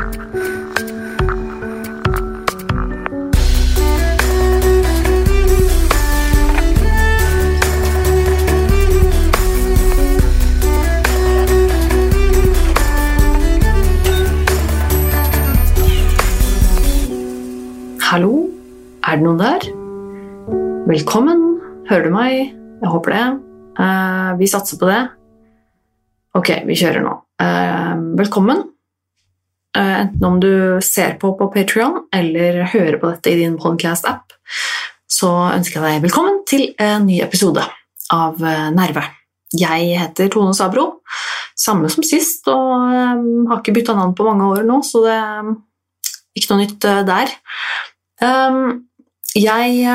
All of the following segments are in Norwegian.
Hallo, er det noen der? Velkommen, hører du meg? Jeg håper det. Uh, vi satser på det. Ok, vi kjører nå. Uh, velkommen. Eh, enten om du ser på på Patrion eller hører på dette i din podcast-app, så ønsker jeg deg velkommen til en ny episode av eh, Nerve. Jeg heter Tone Sabro, samme som sist, og eh, har ikke bytta navn på mange år nå, så det er ikke noe nytt der. Um, jeg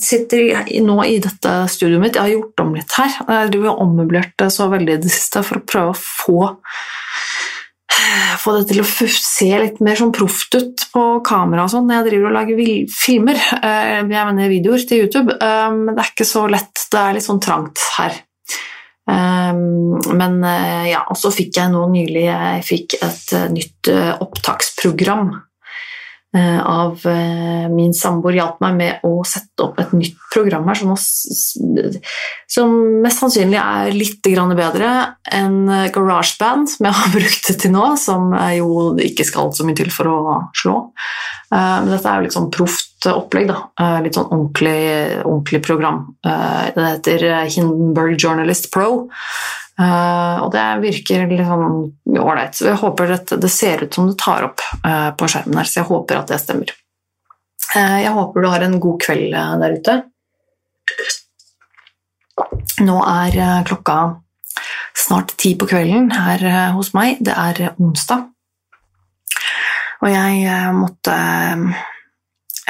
sitter nå i dette studioet mitt. Jeg har gjort om litt her. Jeg har ommøblert det så veldig i det siste for å prøve å få få det til å se litt mer sånn proft ut på kamera og sånn når jeg driver og lager filmer. Eh, Jeg mener videoer til YouTube. Eh, Men det er ikke så lett. Det er litt sånn trangt her. Eh, Men ja, og så fikk jeg nå nylig jeg fikk et nytt opptaksprogram av eh, min samboer hjalp meg med å sette opp et nytt program her, som, som mest sannsynlig er litt bedre enn eh, GarageBand, som jeg har brukt til nå, som jeg jo ikke skal så mye til for å slå. Eh, Men dette er jo litt sånn proft opplegg, da. Eh, Litt sånn ordentlig, ordentlig program. Eh, Det heter eh, Hindenburg Journalist Pro. Eh, og det virker litt sånn ålreit. Så jeg håper at det ser ut som det tar opp uh, på skjermen her, så jeg håper at det stemmer. Uh, jeg håper du har en god kveld der ute. Nå er klokka snart ti på kvelden her hos meg. Det er onsdag. Og jeg måtte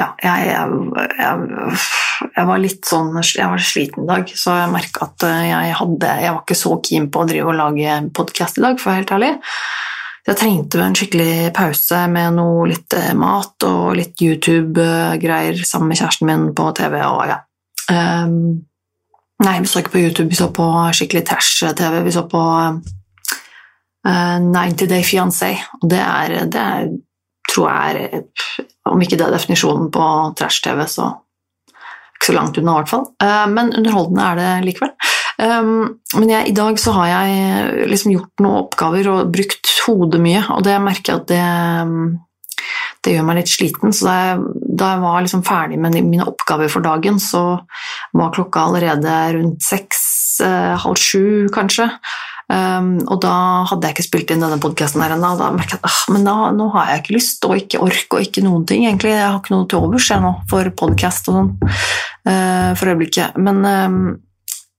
Ja, jeg, jeg, jeg, var litt sånn Jeg var sliten i dag, så jeg merka at eh, jeg hadde Jeg var ikke så keen på å drive og lage podkast i dag, for å være helt ærlig. Jeg trengte en skikkelig pause med noe litt eh, mat og litt YouTube-greier sammen med kjæresten min på TV. og ja. Um, nei, vi så ikke på YouTube, vi så på skikkelig trash-TV. Vi så på uh, 90 Day Fiancé, og det er, det er tror jeg er Om ikke det er definisjonen på trash-TV, så ikke så langt unna, i hvert fall. Eh, Men underholdende er det likevel. Um, Men jeg, i dag så har jeg liksom gjort noen oppgaver og brukt hodet mye, og det merker jeg at det, det gjør meg litt sliten. Så da jeg, da jeg var liksom ferdig med mine oppgaver for dagen, så var klokka allerede rundt seks, eh, halv sju kanskje. Um, og da hadde jeg ikke spilt inn denne podkasten her og Da merket jeg at ah, men da, nå har jeg ikke lyst og ikke ork og ikke noen ting. egentlig. Jeg har ikke noe til overs jeg nå for podkast og sånn uh, for øyeblikket. Men um,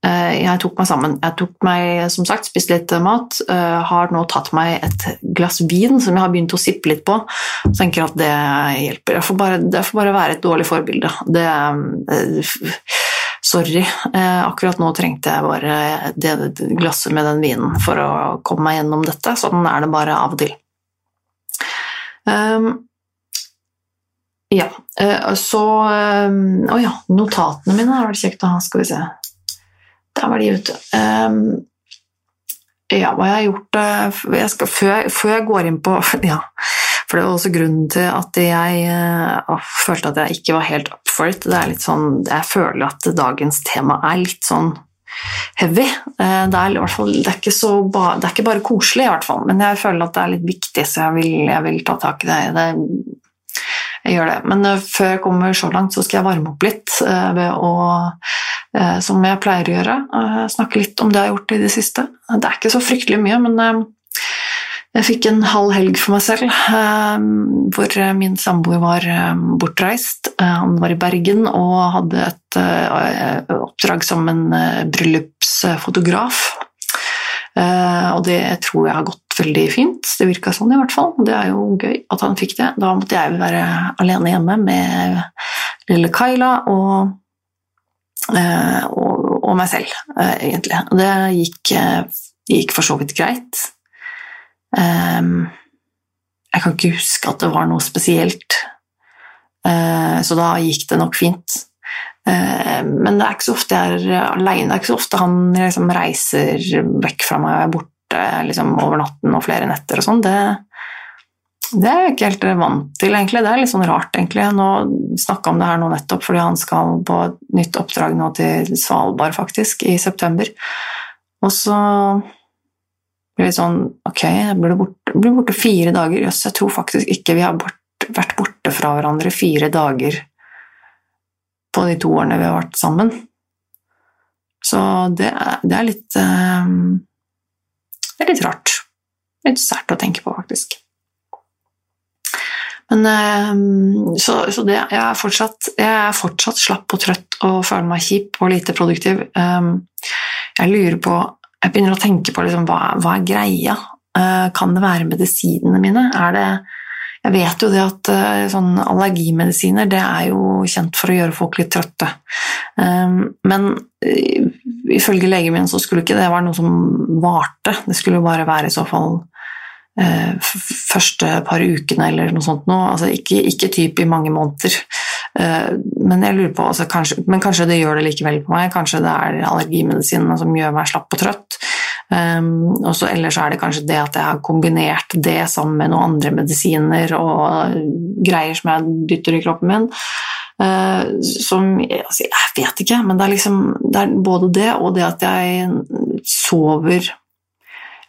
uh, jeg tok meg sammen. Jeg tok meg, som sagt, spiste litt mat. Uh, har nå tatt meg et glass vin som jeg har begynt å sippe litt på. og tenker at det hjelper. Jeg får bare, det får bare være et dårlig forbilde. Det, eh, sorry. Eh, akkurat nå trengte jeg bare det, det glasset med den vinen for å komme meg gjennom dette. Sånn er det bare av og til. Um, ja, eh, så um, Å ja, notatene mine har vært kjekt å ha. Skal vi se. Der var de ute. Um, ja, hva jeg har gjort eh, jeg skal, før, før jeg går inn på Ja, for det var også grunnen til at jeg uh, følte at jeg ikke var helt up for it. Det er litt sånn, jeg føler at dagens tema er litt sånn heavy. Uh, det, er fall, det, er ba, det er ikke bare koselig, i hvert fall, men jeg føler at det er litt viktig, så jeg vil, jeg vil ta tak i det. det jeg gjør det. Men uh, før jeg kommer så langt, så skal jeg varme opp litt ved å som jeg pleier å gjøre. Snakke litt om det jeg har gjort i det siste. Det er ikke så fryktelig mye, men jeg fikk en halv helg for meg selv, hvor min samboer var bortreist. Han var i Bergen og hadde et oppdrag som en bryllupsfotograf. Og det tror jeg har gått veldig fint. Det virka sånn i hvert fall. Det er jo gøy at han fikk det. Da måtte jeg være alene hjemme med lille Kyla og og, og, meg selv, egentlig. Det gikk, gikk, for så vidt greit. Jeg kan ikke huske at det var noe spesielt, så da gikk det nok fint. Men det er ikke så ofte jeg er alene. Det er ikke så ofte han liksom reiser vekk fra meg og er borte liksom, over natten og flere netter og sånn. Det, Det er jeg ikke helt vant til, egentlig. Det er litt sånn rart, egentlig. Nå snakka om det her nå nettopp fordi han skal på et nytt oppdrag nå til Svalbard, faktisk, i september. Og så blir det sånn Ok, jeg blir borte, blir borte fire dager. Jøss, jeg tror faktisk ikke vi har bort, vært borte fra hverandre fire dager på de to årene vi har vært sammen. Så det er, det er litt um, Det er litt rart. Litt sært å tenke på, faktisk. Men, ehm, så, så det, jeg, er fortsatt, jeg, er fortsatt, slapp og trøtt og føler meg kjip og lite produktiv. Ehm, jeg lurer på Jeg begynner å tenke på liksom, hva, hva, er greia? Eh, kan det være medisinene mine? Er det jeg vet jo det at eh, sånn allergimedisiner det er jo kjent for å gjøre folk litt trøtte. Ehm, men eh, ifølge legen min så skulle ikke det være noe som varte. Det skulle jo bare være i så fall første par ukene eller noe sånt noe. Altså ikke, ikke typ i mange måneder. Eh, men jeg lurer på, altså kanskje, men kanskje det gjør det likevel på meg. Kanskje det er allergimedisinene som gjør meg slapp og trøtt. Um, og så ellers er det kanskje det at jeg har kombinert det sammen med noen andre medisiner og greier som jeg dytter i kroppen min. Uh, som altså, Jeg vet ikke, men det er liksom det er både det og det at jeg sover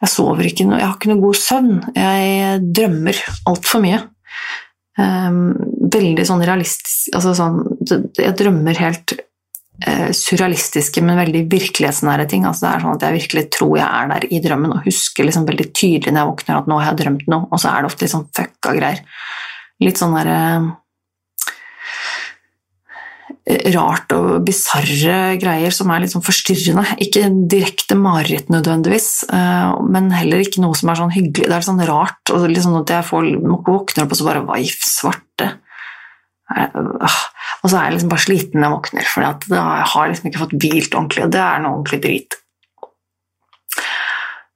jeg sover ikke noe, jeg har ikke noe god søvn. Jeg drømmer altfor mye. Um, veldig sånn realistisk altså sånn, Jeg drømmer helt eh, surrealistiske, men veldig virkelighetsnære ting. Altså det er sånn at Jeg virkelig tror jeg er der i drømmen og husker liksom veldig tydelig når jeg våkner at nå har jeg drømt noe, og så er det ofte litt sånn fucka greier. Litt sånn derre eh, rart og bisarre greier som er litt sånn forstyrrende. Ikke direkte mareritt nødvendigvis, eh, men heller ikke noe som er sånn hyggelig. Det er sånn rart og liksom at jeg får, våkner opp og så bare Vaif, svarte. Og så er jeg liksom bare sliten når jeg våkner, for jeg har liksom ikke fått hvilt ordentlig, og det er noe ordentlig drit.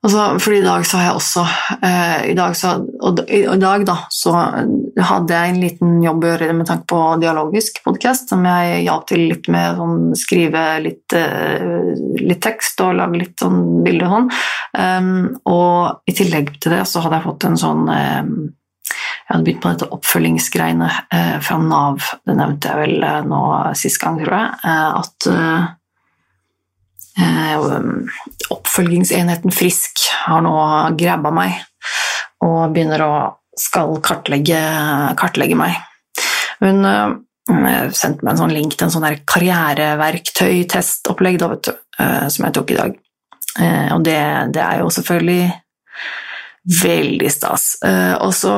Altså, for i dag så har jeg også eh, i, dag så, og, i, i, dag da, så hadde jeg en liten jobb å gjøre med tanke på dialogisk podkast, som jeg hjalp til litt med sånn, skrive litt, eh, litt, tekst og lage litt sånn bilder og sånn. Um, og i tillegg til det så hadde jeg fått en sånn um, Jeg hadde begynt på dette oppfølgingsgreiene uh, fra Nav, det nevnte jeg vel uh, nå sist gang, tror jeg, uh, at Eh, oppfølgingsenheten Frisk har nå grabba meg og begynner å skal kartlegge, kartlegge meg. Hun sendte meg en sånn link til en sånn karriereverktøy-testopplegg som jeg tok i dag. Og det, det, er jo selvfølgelig veldig stas. og så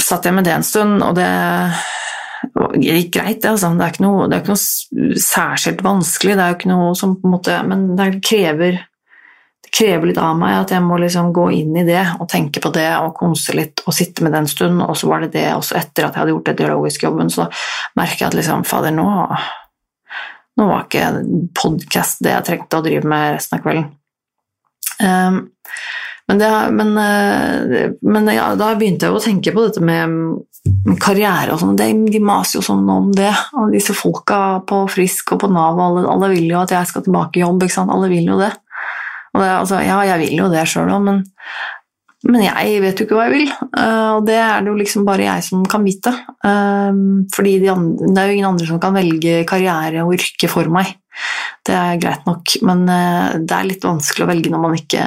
satt jeg med det en stund, og det det gikk greit, det. Altså. Det, er ikke noe, det er ikke noe særskilt vanskelig, det er jo ikke noe som på en måte Men det krever, det krever litt av meg at jeg må liksom gå inn i det og tenke på det og konse litt og sitte med det en stund. Og så var det det også etter at jeg hadde gjort den dialogiske jobben, så merker jeg at liksom Fader, nå, nå var ikke podkast det jeg trengte å drive med resten av kvelden. Um, men, det, men, eh, men ja, da begynte jeg å tenke på dette med karriere og sånn. De maser jo sånn om det. Og disse folka på Frisk og på Nav, alle, alle vil jo at jeg skal tilbake i jobb. Alle vil jo det. Og det, altså, ja, jeg vil jo det sjøl òg, men, men, jeg vet jo ikke hva jeg vil. Uh, og det er det jo liksom bare jeg som kan vite. Uh, fordi de andre, det er jo ingen andre som kan velge karriere og yrke for meg. Det er greit nok, men eh, det er litt vanskelig å velge når man ikke,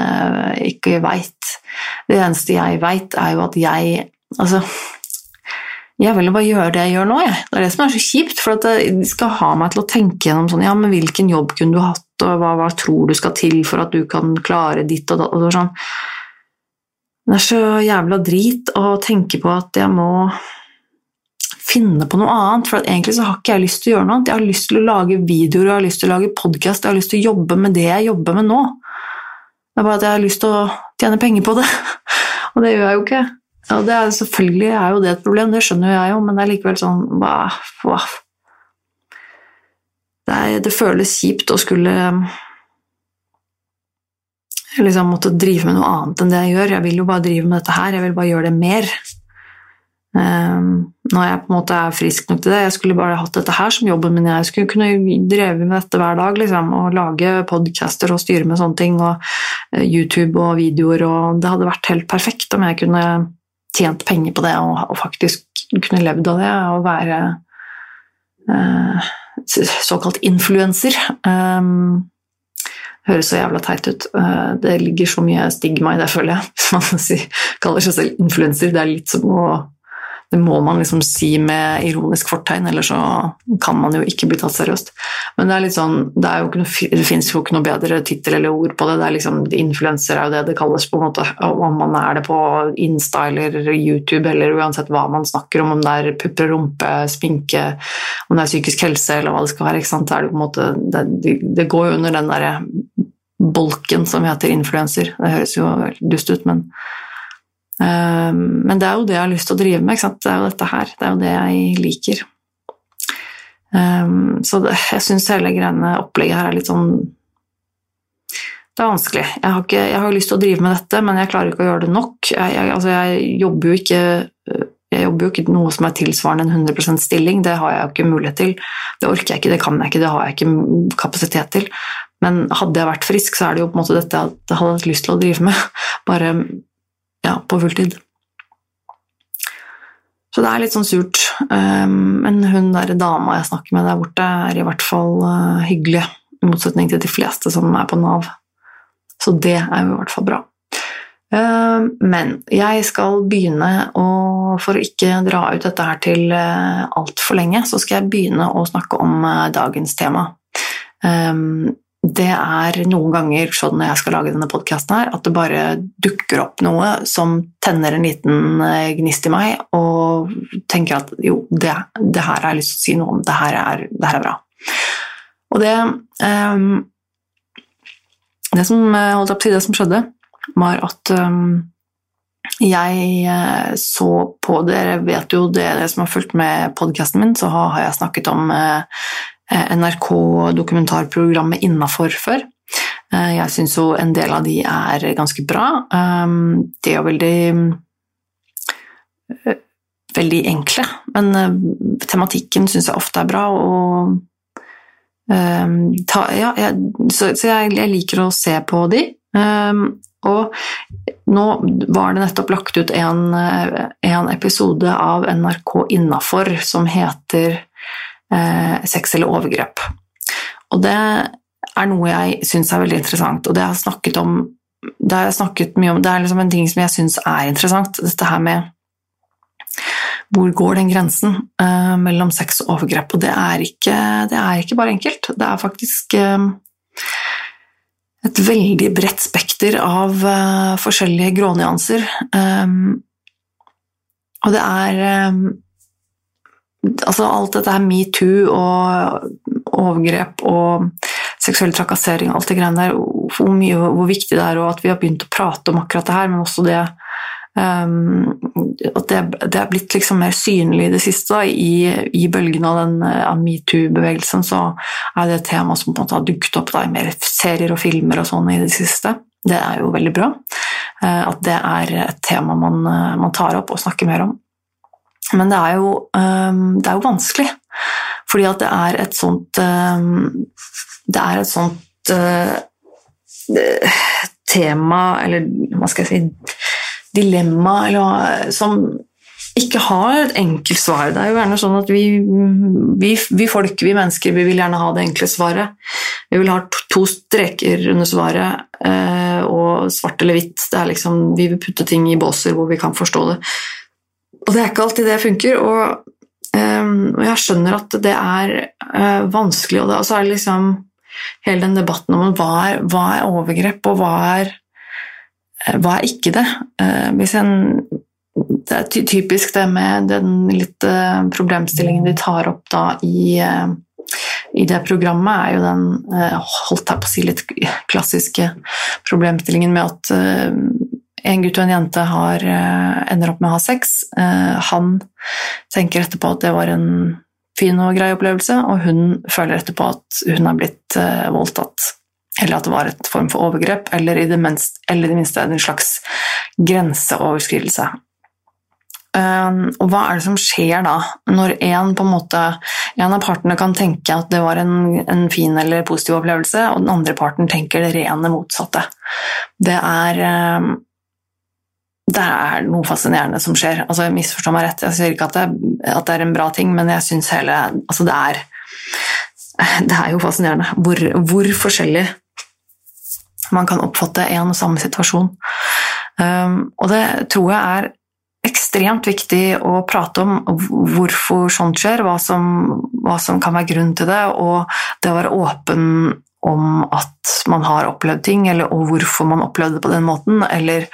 ikke veit. Det eneste jeg veit, er jo at jeg Altså, jeg vil jo bare gjøre det jeg gjør nå, jeg. Det er det som er så kjipt, for at de skal ha meg til å tenke gjennom sånn Ja, men hvilken jobb kunne du hatt, og hva, hva tror du skal til for at du kan klare ditt og datt, og sånn. Det er så jævla drit å tenke på at jeg må finne på noe annet. For egentlig så har ikke jeg lyst til å gjøre noe annet. Jeg har lyst til å lage videoer, jeg har lyst til å lage podkast, jeg har lyst til å jobbe med det jeg jobber med nå. Det er bare at jeg har lyst til å tjene penger på det, og det gjør jeg jo ikke. Og det er, selvfølgelig er jo det et problem, det skjønner jeg jo, men det er likevel sånn bah, bah. Det, er, det, føles kjipt å skulle liksom måtte drive med noe annet enn det jeg gjør. Jeg vil jo bare drive med dette her, jeg vil bare gjøre det mer. Um, når jeg på en måte er frisk nok til det. Jeg skulle bare hatt dette her som jobben min. Jeg skulle kunne dreve med dette hver dag liksom, og lage podcaster og styre med sånne ting. Og YouTube og videoer, og det hadde vært helt perfekt om jeg kunne tjent penger på det og, og faktisk kunne levd av det og være uh, såkalt influenser. Um, høres så jævla teit ut. Uh, det ligger så mye stigma i det, føler jeg. Man kaller seg selv influenser. Det er litt som å det må man liksom si med ironisk fortegn, eller så kan man jo ikke bli tatt seriøst. Men det er litt sånn, det, er noe, det fins jo ikke noe bedre tittel eller ord på det. det er liksom, Influenser er jo det det kalles, på en måte. Om man er det på Insta eller YouTube eller uansett hva man snakker om, om det er pupper, og rumpe, sminke, om det er psykisk helse eller hva det skal være. ikke sant? Det, er det, på en måte, det, det går jo under den derre bolken som heter influenser. Det høres jo dust ut, men Ehm, men det er jo det jeg har lyst til å drive med. Det er jo dette her. Det er jo det jeg liker. Ehm, så jeg syns hele greiene, opplegget her er litt sånn Det er vanskelig. Jeg har, ikke, jeg har lyst til å drive med dette, men jeg klarer ikke å gjøre det nok. Jeg, jeg, altså jeg jobber jo ikke jeg jobber jo ikke noe som er tilsvarende en 100% stilling, det har jeg jo ikke mulighet til. Det orker jeg ikke, det kan jeg ikke, det har jeg ikke kapasitet til. Men hadde jeg vært frisk, så er det jo på en måte dette jeg hadde hatt lyst til å drive med. Bare ja, på fulltid. Så det er litt sånn surt. Ehm, men hun der dama jeg snakker med der borte, er i hvert fall eh, hyggelig, i motsetning til de fleste som er på Nav. Så det er jo i hvert fall bra. Ehm, men jeg skal begynne å For å ikke dra ut dette her til eh, altfor lenge, så skal jeg begynne å snakke om eh, dagens tema. Det er noen ganger sånn når jeg skal lage denne podkasten her, at det bare dukker opp noe som tenner en liten eh, gnist i meg, og tenker at jo, det, det her har jeg lyst til å si noe om, det her er, det her er bra. Og det um, Det som eh, til det som skjedde, var at um, jeg så på Dere vet jo det, dere som har fulgt med podkasten min, så har jeg snakket om uh, Eh, NRK-dokumentarprogrammet innafor før. Eh, jeg syns jo en del av de er ganske bra. Eh, de er veldig veldig enkle, men tematikken syns jeg ofte er bra. og ta, ja, jeg, så, så jeg, jeg, liker å se på de. og nå var det nettopp lagt ut en, en episode av NRK Innafor som heter eh, sex eller overgrep. Og det er noe jeg syns er veldig interessant, og det har jeg snakket om det har jeg snakket mye om, det er liksom en ting som jeg syns er interessant. Dette her med hvor går den grensen uh, mellom sex og overgrep? Og det er, ikke, det er, ikke, bare enkelt. Det er faktisk uh, et veldig bredt spekter av uh, forskjellige grånyanser. Um, og det er um, altså alt dette her metoo og overgrep og seksuell trakassering og alt det greiene der, hvor, mye, hvor viktig det er, og at vi har begynt å prate om akkurat det her, men også det um, at det, det, er blitt liksom mer synlig i det siste. I, I bølgen av, den, metoo-bevegelsen så er det et tema som på en måte har dukket opp da, i mer serier og filmer og sånn i det siste. Det er jo veldig bra. Uh, at det er et tema man, man tar opp og snakker mer om. Men det er jo, um, det er jo vanskelig, fordi at det er et sånt um, Det er et sånt uh, tema, eller hva skal jeg si Dilemma, eller, som ikke har et enkelt svar. Det er jo gjerne sånn at vi, vi, vi folk, vi mennesker, vi vil gjerne ha det enkle svaret. Vi vil ha to streker under svaret, uh, og svart eller hvitt. Det er liksom, vi vil putte ting i båser hvor vi kan forstå det. Og det er ikke alltid det funker. Og, um, og jeg skjønner at det er uh, vanskelig, og, det, og så er det liksom hele den debatten om hva er, hva er overgrep, og hva er, uh, hva er ikke det? Uh, hvis en det er typisk det med den litt problemstillingen de tar opp da i, i det programmet, er jo den holdt jeg på å si litt klassiske problemstillingen med at en gutt og en jente har, eh, ender opp med å ha sex. Eh, han tenker etterpå at det var en fin og grei opplevelse, og hun føler etterpå at hun er blitt eh, voldtatt. Eller at det var et form for overgrep, eller i det, minste, eller det minste en slags grenseoverskridelse. Og hva er det som skjer da, når en, på en, måte, en av partene kan tenke at det var en, en, fin eller positiv opplevelse, og den andre parten tenker det rene motsatte? det er det er noe fascinerende som skjer. Altså, misforstår meg rett, jeg sier ikke at det, at det er en bra ting, men jeg syns hele Altså, det er Det er jo fascinerende hvor, hvor forskjellig man kan oppfatte en og samme situasjon. Um, og det tror jeg er ekstremt viktig å prate om hvorfor sånt skjer, hva som, hva som kan være grunnen til det, og det å være åpen om at man har opplevd ting, eller, og hvorfor man opplevde det på den måten. Eller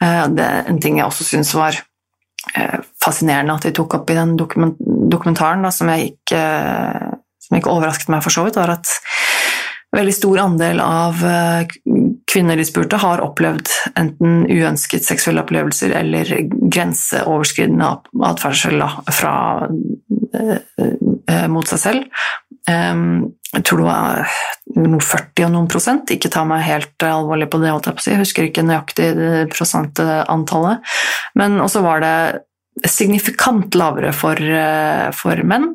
det, en ting jeg også syns var uh, fascinerende at de tok opp i den dokumentaren, da, som, jeg ikke, uh, som ikke overrasket meg for så vidt, var at veldig stor andel av eh, kvinner de spurte, har opplevd enten uønsket seksuelle opplevelser eller grenseoverskridende atferdsel fra eh, eh, mot seg selv. Jeg tror det var noen 40 og noen prosent, ikke ta meg helt alvorlig på det, jeg husker ikke nøyaktig prosentantallet. Men også var det signifikant lavere for, for menn.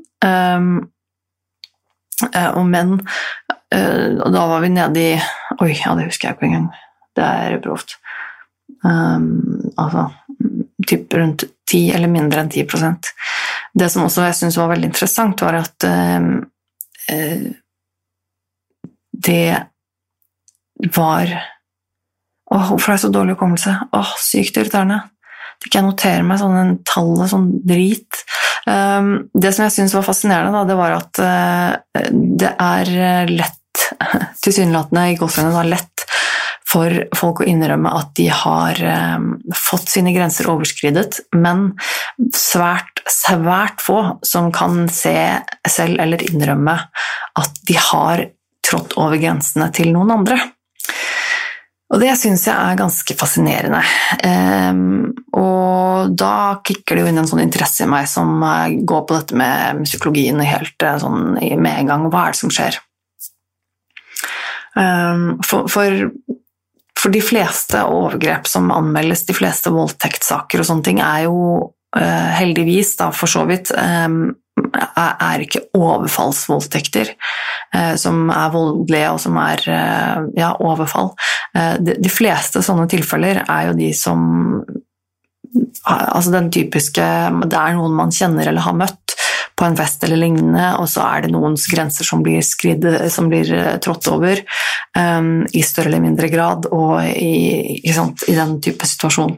Og menn Eh, og da var vi nede i Oi, ja, det husker jeg ikke engang. Det er grovt. Um, altså typ rundt 10 eller mindre enn 10% Det som også jeg syntes var veldig interessant, var at det var Åh, hvorfor har jeg så dårlig hukommelse? Åh, sykt irriterende. kan jeg notere meg sånn tall og sånn drit. Um, det som jeg syntes var fascinerende, da, det var at uh, det er lett tilsynelatende i gåsehudene lett for folk å innrømme at de har fått sine grenser overskridet, men svært, svært få som kan se selv eller innrømme at de har trådt over grensene til noen andre. Og det syns jeg er ganske fascinerende. Um, og da kicker det jo inn en sånn interesse i meg som går på dette med psykologien helt eh, sånn med en gang. Hva er det som skjer? Ehm, for, for, for, de fleste overgrep som anmeldes, de fleste voldtektssaker og sånne ting, er jo heldigvis, da for så vidt, um, er ikke overfallsvoldtekter uh, som er voldelige og som er ja, overfall. De, fleste sånne tilfeller er jo de som Altså den typiske Det er noen man kjenner eller har møtt, på en fest eller lignende, og så er det noens grenser som blir, skridd, som blir eh, trådt over um, i større eller mindre grad, og i, i den type situasjon.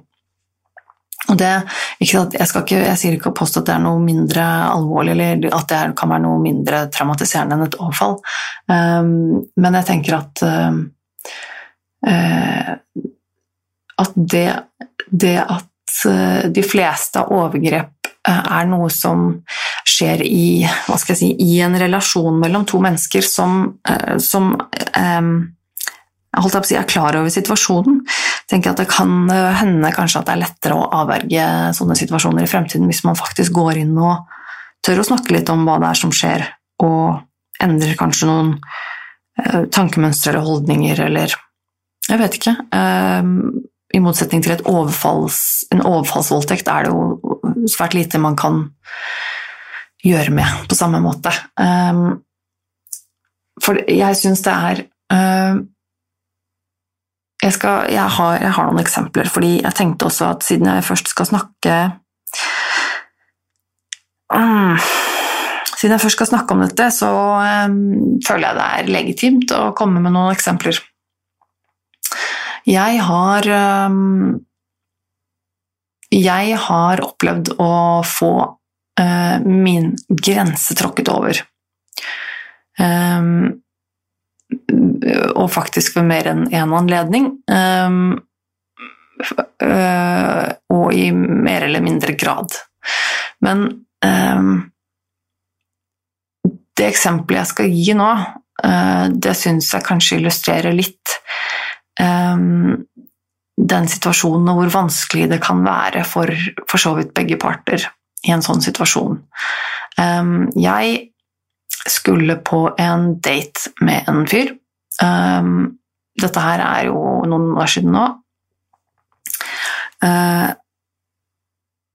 Og det, jeg, ikke, jeg, sier ikke å påstå at det er noe mindre alvorlig, eller at det kan være noe mindre traumatiserende enn et overfall, um, men jeg tenker at uh, uh, at det, det at uh, de fleste av overgrep er noe som skjer i, si, i en relasjon mellom to mennesker som, som um, holdt jeg å si, er klar over situasjonen. Tenker at Det kan hende kanskje at det er lettere å avverge sånne situasjoner i fremtiden hvis man faktisk går inn og tør å snakke litt om hva det er som skjer, og endrer kanskje noen uh, tankemønstre eller holdninger eller Jeg vet ikke. Uh, I motsetning til overfalls, en overfallsvoldtekt er det jo svært lite man kan gjøre med på samme måte. For jeg syns det er jeg, skal, jeg, har, jeg, har, noen eksempler, fordi jeg tenkte også at siden jeg først skal snakke um, Siden jeg først skal snakke om dette, så um, føler jeg det er legitimt å komme med noen eksempler. Jeg har Jeg har opplevd å få uh, min grense tråkket over. Um, og faktisk ved mer enn én anledning. Um, uh, og i mer eller mindre grad. Men um, det eksempelet jeg skal gi nå, uh, det syns jeg kanskje illustrerer litt den situasjonen og hvor vanskelig det kan være for for så vidt begge parter i en sånn situasjon. Um, jeg skulle på en date med en fyr. Um, dette her er jo noen år siden nå. Uh,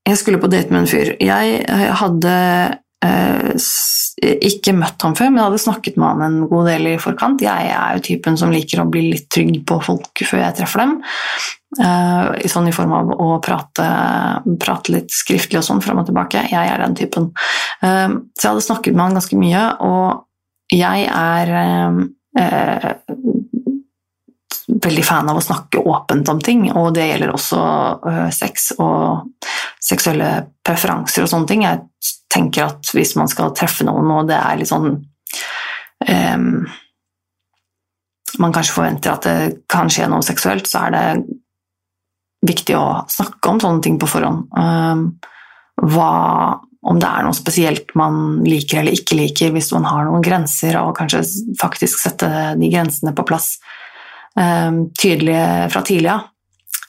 jeg skulle på date med en fyr. Jeg hadde ikke møtt ham før, men hadde snakket med han en god del i forkant. Jeg er jo typen som liker å bli litt trygg på folk før jeg treffer dem. sånn i form av å prate, prate litt skriftlig og sånn fram og tilbake. Jeg er den typen. så jeg hadde snakket med han ganske mye, og jeg er veldig fan av å snakke åpent om ting, og det gjelder også sex og seksuelle preferanser og sånne ting. Jeg tenker at hvis man skal treffe noen, og det er litt sånn um, Man kanskje forventer at det kan skje noe seksuelt, så er det viktig å snakke om sånne ting på forhånd. Um, hva, om det er noe spesielt man liker eller ikke liker, hvis man har noen grenser, og kanskje faktisk sette de grensene på plass um, tydelige fra tidlig av.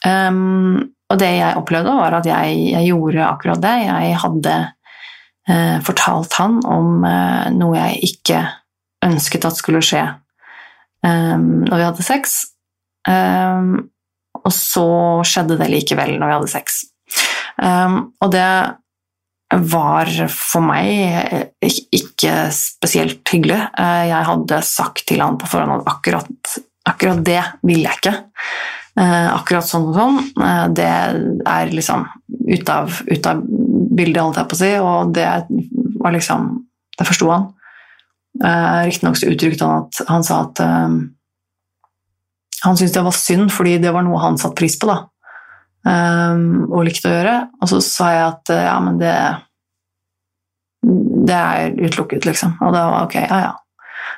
Um, og det jeg opplevde, var at jeg, jeg gjorde akkurat det. Jeg hadde fortalt han om uh, noe jeg ikke ønsket at skulle skje um, når vi hadde sex. og så skjedde det likevel når vi hadde sex. og det var for meg ikke spesielt hyggelig. Jeg hadde sagt til han på forhånd at akkurat akkurat det ville jeg ikke. Eh, akkurat sånn og sånn. Eh, det er liksom ut av, ut av bildet, holdt jeg på å si, og det var liksom Det forsto han. Eh, Riktignok så uttrykte han at han sa at eh, han syntes det var synd, fordi det var noe han satte pris på, da. eh, og likte å gjøre. Og så sa jeg at ja, men det Det er utelukket, liksom. Og da var ok, ja ja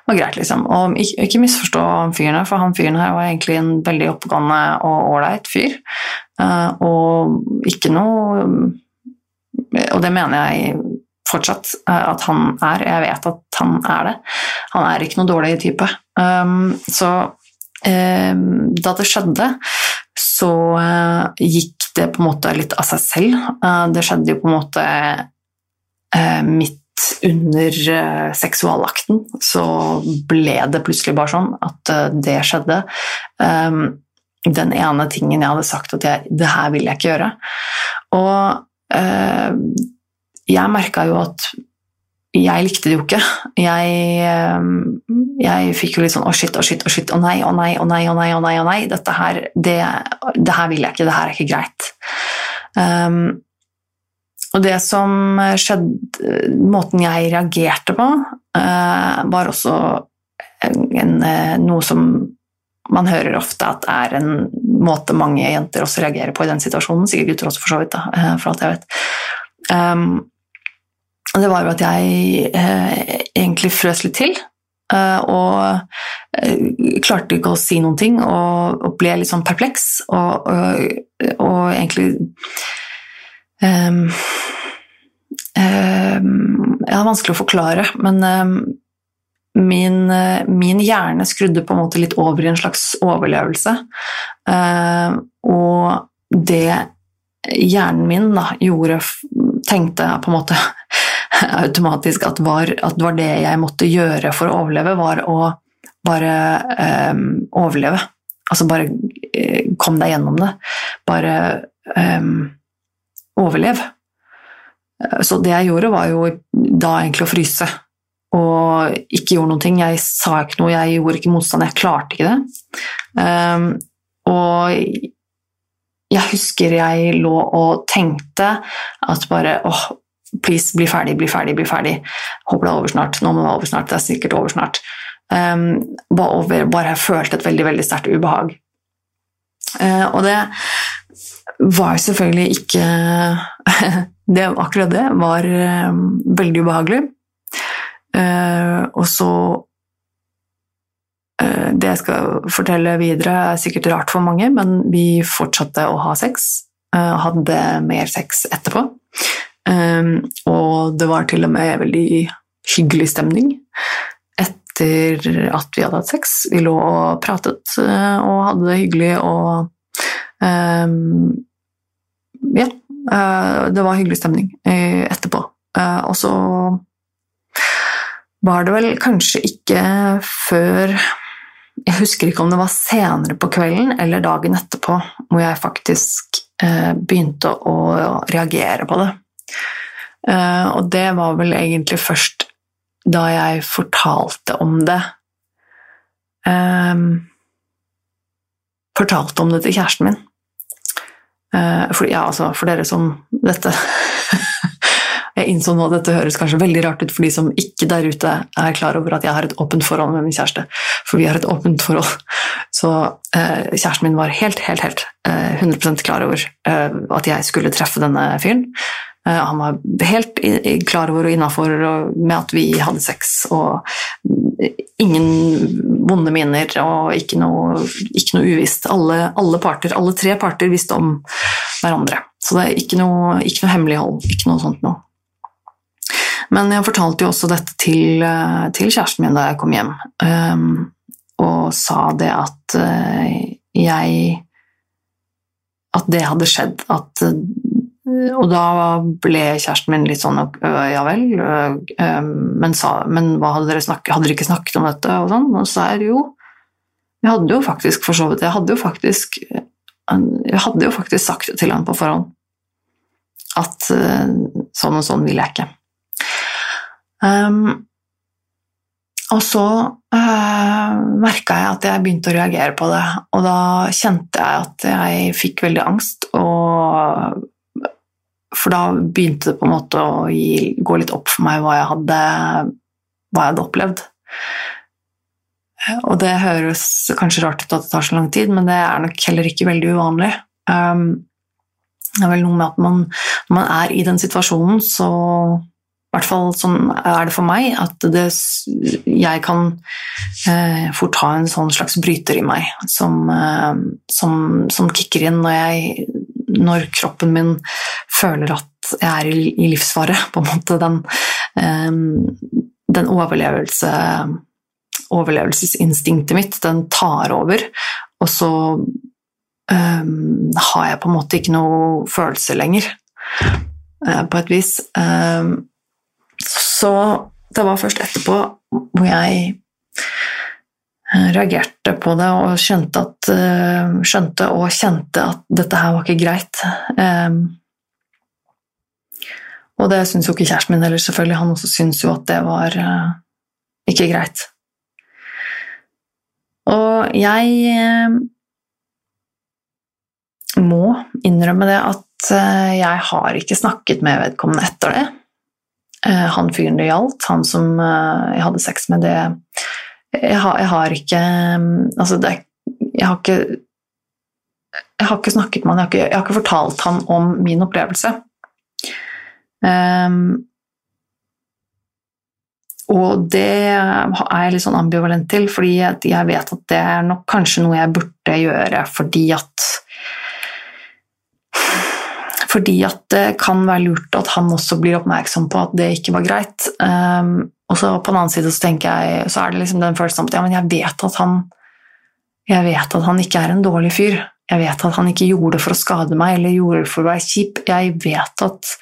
Det var greit, liksom. Og ikke, ikke misforstå fyren her, for han fyren her var egentlig en veldig oppegående og ålreit fyr. Uh, og ikke noe Og det mener jeg fortsatt uh, at han er. Jeg vet at han er det. Han er ikke noe dårlig type. Um, så um, da det skjedde, så uh, gikk det på en måte litt av seg selv. det skjedde jo på en måte midt under eh, seksualakten så ble det plutselig bare sånn at eh, det skjedde. Ehm, den ene tingen jeg hadde sagt at jeg, det her vil jeg ikke gjøre. Og eh, jeg merka jo at jeg likte det jo ikke. Jeg, jeg fikk jo litt sånn å, oh shit, å, oh shit, å, oh shit, å nei, å nei, å nei, å nei, å nei, å nei. Dette her, det, det her vil jeg ikke, det her er ikke greit. Um, og det som skjedde Måten jeg reagerte på, uh, var også en, en, noe som man hører ofte at er en måte mange jenter også reagerer på i den situasjonen. Sikkert gutter også, for så vidt, da, eh, for alt jeg vet. Um, det var jo at jeg eh, egentlig frøs litt til. Uh, og uh, klarte ikke å si noen ting, og, og ble litt sånn perpleks. Og, og, og egentlig um, um, Ja, vanskelig å forklare, men um, min, min, hjerne skrudde på en måte litt over i en slags overlevelse. Uh, og det hjernen min da, gjorde, tenkte på en måte automatisk at, var, at det var det jeg måtte gjøre for å overleve, var å bare um, overleve. Altså bare uh, kom deg gjennom det. Bare um, overlev. Eh, så det jeg gjorde, var jo da egentlig å fryse. Og ikke gjorde noen ting. Jeg sa ikke noe, jeg gjorde ikke motstand. Jeg klarte ikke det. Um, og jeg husker jeg lå og tenkte at bare åh, please, bli ferdig, bli ferdig, bli ferdig. Håper det er over snart. Nå må det være over snart. Det er sikkert over snart. Um, bare, bare jeg følte et veldig, veldig sterkt ubehag. Uh, og det var selvfølgelig ikke det, Akkurat det var um, veldig ubehagelig. Uh, og så uh, Det jeg skal fortelle videre, er sikkert rart for mange, men vi fortsatte å ha sex. Uh, hadde mer sex etterpå. Og det var til og med veldig hyggelig stemning etter at vi hadde hatt sex. Vi lå og pratet og hadde det hyggelig og ja, eh, det var hyggelig stemning eh, etterpå. Eh, og så var det vel kanskje ikke før Jeg husker ikke om det var senere på kvelden eller dagen etterpå hvor jeg faktisk begynte å reagere på det. Eh, og det var vel egentlig først da jeg fortalte om det eh, Fortalte om det til kjæresten min. Uh, for, ja, altså, for dere som dette Jeg innså nå at dette høres kanskje veldig rart ut for de som ikke der ute er klar over at jeg har et åpent forhold med min kjæreste. For vi har et åpent forhold. Så eh, kjæresten min var helt, helt, helt eh, 100% klar over eh, at jeg skulle treffe denne fyren. Eh, han var helt klar over og innafor med at vi hadde sex, og ingen vonde minner og ikke noe, ikke noe uvisst. Alle, alle, parter, alle tre parter visste om hverandre. Så det er ikke noe, ikke noe hemmelighold. Ikke noe sånt noe. Men jeg fortalte jo også dette til, eh, til kjæresten min da jeg kom hjem, um, og sa det at uh, jeg At det hadde skjedd. At og da ble kjæresten min litt sånn ja vel, men, sa, men hadde, dere snakket, hadde dere ikke snakket om dette? Og sånn, og så sa jeg jo Jeg hadde jo faktisk for Jeg hadde jo faktisk, jeg hadde jo faktisk sagt det til han på forhånd. At sånn og sånn vil jeg ikke. Um, og så uh, merka jeg at jeg begynte å reagere på det, og da kjente jeg at jeg fikk veldig angst. Og for da begynte det på en måte å gi, gå litt opp for meg hva jeg hadde, hva jeg hadde opplevd. Og det høres kanskje rart ut at det tar så lang tid, men det er nok heller ikke veldig uvanlig. Um, det er vel noe med at man, når man er i den situasjonen, så i hvert fall sånn er det for meg, at det, jeg kan eh, fort ha en sånn slags bryter i meg som, eh, som, som kicker inn når jeg når kroppen min føler at jeg er i, i livsfare, på en måte den, eh, den overlevelse, overlevelsesinstinktet mitt, den tar over, og så um, har jeg på en måte ikke noe følelse lenger, uh, på et vis. Um, så det var først etterpå hvor jeg Eh, reagerte på det og skjønte, at, eh, skjønte, og kjente at dette her var ikke greit. Og det syns jo ikke kjæresten min heller, selvfølgelig. Han også syns jo at det var uh, ikke greit. Og jeg må innrømme det at jeg har ikke snakket med vedkommende etter det. Han fyren det gjaldt, han som jeg hadde sex med, det jeg har, jeg har ikke Altså, det, jeg har ikke jeg har ikke snakket med han, jeg har ikke, jeg har ikke fortalt han om min opplevelse. Um, og det er jeg litt sånn ambivalent til, fordi jeg vet at det er nok kanskje noe jeg burde gjøre fordi at Fordi at det kan være lurt at han også blir oppmerksom på at det ikke var greit. Um, og så på den annen side så jeg, så er det liksom den følelsen at ja, men jeg vet at han jeg vet at han ikke er en dårlig fyr. Jeg vet at han ikke gjorde det for å skade meg eller gjorde det for å være kjip. Jeg vet at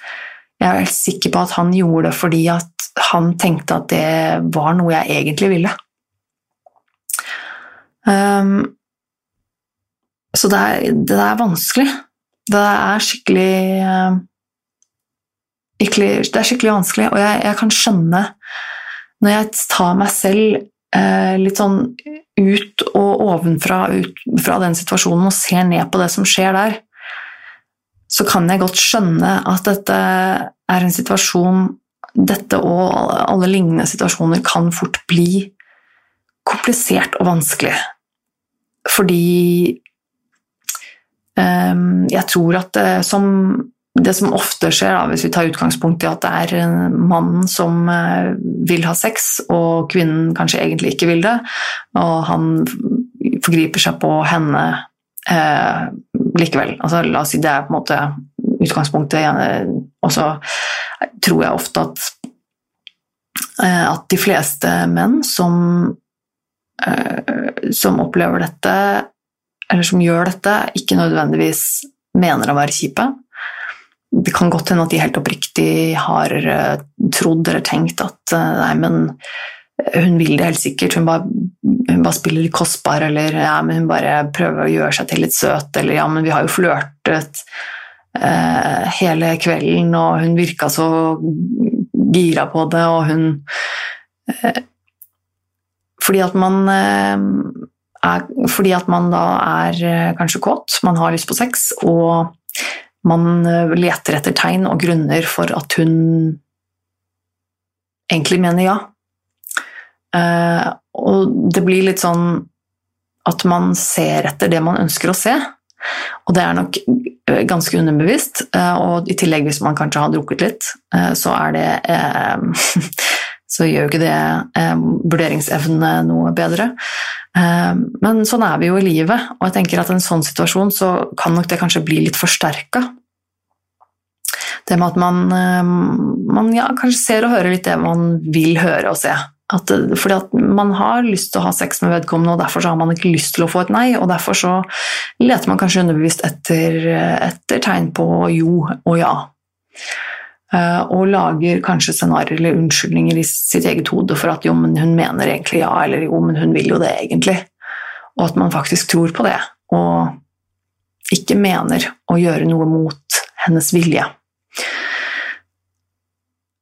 jeg er sikker på at han gjorde det fordi at han tenkte at det var noe jeg egentlig ville. Um, så det er, det er, vanskelig. Det er skikkelig uh, Det er skikkelig vanskelig, og jeg, jeg kan skjønne når jeg tar meg selv eh, litt sånn ut og ovenfra ut fra den situasjonen og ser ned på det som skjer der, så kan jeg godt skjønne at dette er en situasjon Dette og alle lignende situasjoner kan fort bli komplisert og vanskelig. Fordi eh, jeg tror at det, som det som ofte skjer, da, hvis vi tar utgangspunkt i at det er en mann som eh, vil ha sex, og kvinnen kanskje egentlig ikke vil det, og han forgriper seg på henne eh, likevel. Altså, la oss si det er på en måte utgangspunktet. Og så tror jeg ofte at, eh, at de fleste menn som, eh, som opplever dette, eller som gjør dette, ikke nødvendigvis mener å være kjipe det kan godt hende at de helt oppriktig har eh, trodd eller tenkt at eh, nei, men hun vil det helt sikkert, hun bare, hun bare spiller litt kostbar, eller ja, men hun bare prøver å gjøre seg til litt søt, eller ja, men vi har jo flørtet. eh, hele kvelden, og hun virka så gira på det, og hun eh, Fordi at man eh, er, Fordi at man da er eh, kanskje kåt, man har lyst på sex, og man eh, leter etter tegn og grunner for at hun egentlig mener ja. Eh, og det blir litt sånn at man ser etter det man ønsker å se. Og det er nok eh, ganske underbevisst. Eh, og i tillegg, hvis man kanskje har drukket litt, eh, så er det Så gjør jo ikke det vurderingsevnene noe bedre. Men sånn er vi jo i livet, og jeg tenker at i en sånn situasjon så kan nok det kanskje bli litt forsterka. Det med at man, man ja, kanskje ser og hører litt det man vil høre og se. At, fordi at man har lyst til å ha sex med vedkommende, og derfor har man ikke lyst til å få et nei. Og derfor så leter man kanskje underbevisst etter, etter tegn på jo og ja. Uh, og lager kanskje scenarioer eller unnskyldninger i sitt eget hode for at jo, men hun mener egentlig ja, eller jo, men hun vil jo det egentlig. Og at man faktisk tror på det, og ikke mener å gjøre noe mot hennes vilje.